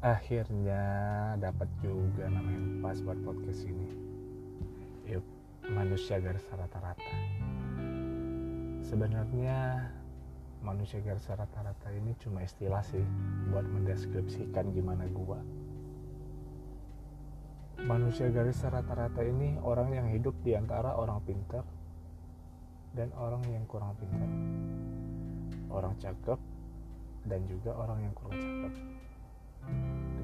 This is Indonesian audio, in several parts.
akhirnya dapat juga nama yang pas buat podcast ini. Yuk manusia garis rata-rata. Sebenarnya manusia garis rata-rata ini cuma istilah sih buat mendeskripsikan gimana gua. Manusia garis rata-rata ini orang yang hidup di antara orang pintar dan orang yang kurang pintar. Orang cakep dan juga orang yang kurang cakep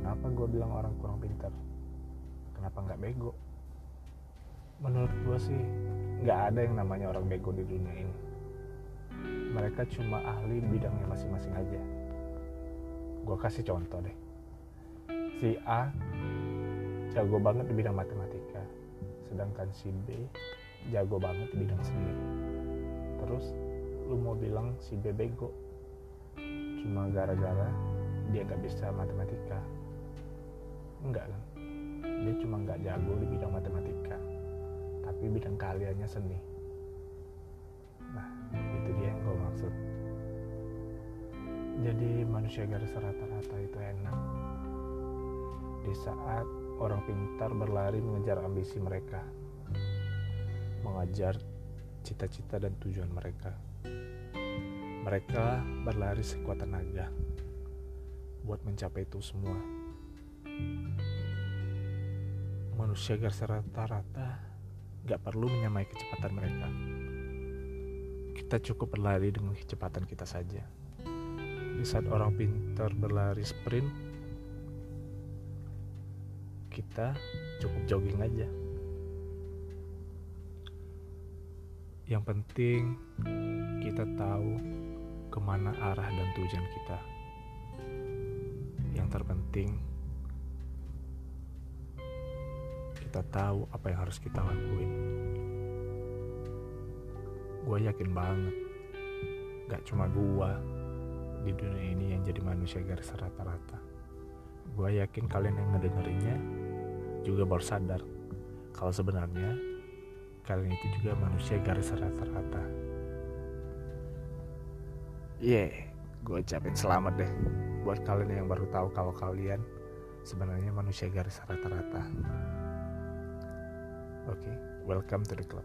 kenapa gue bilang orang kurang pintar? Kenapa nggak bego? Menurut gue sih nggak ada yang namanya orang bego di dunia ini. Mereka cuma ahli bidangnya masing-masing aja. Gue kasih contoh deh. Si A jago banget di bidang matematika. Sedangkan si B jago banget di bidang seni. Terus lu mau bilang si B bego? Cuma gara-gara dia nggak bisa matematika. Enggak kan? Dia cuma nggak jago di bidang matematika tapi bidang keahliannya seni. Nah itu dia yang gue maksud. Jadi manusia garis rata-rata itu enak. Di saat orang pintar berlari mengejar ambisi mereka mengajar cita-cita dan tujuan mereka mereka berlari sekuat tenaga buat mencapai itu semua. Manusia garis rata-rata gak perlu menyamai kecepatan mereka. Kita cukup berlari dengan kecepatan kita saja. Di saat orang pintar berlari sprint, kita cukup jogging aja. Yang penting kita tahu ke mana arah dan tujuan kita yang terpenting. Kita tahu apa yang harus kita lakuin. Gue yakin banget gak cuma gue di dunia ini yang jadi manusia garis rata-rata. Gue yakin kalian yang ngedengerinnya juga baru sadar kalau sebenarnya kalian itu juga manusia garis rata-rata. Yeah gue ucapin selamat deh buat kalian yang baru tahu kalau kalian sebenarnya manusia garis rata-rata. Oke, okay, welcome to the club.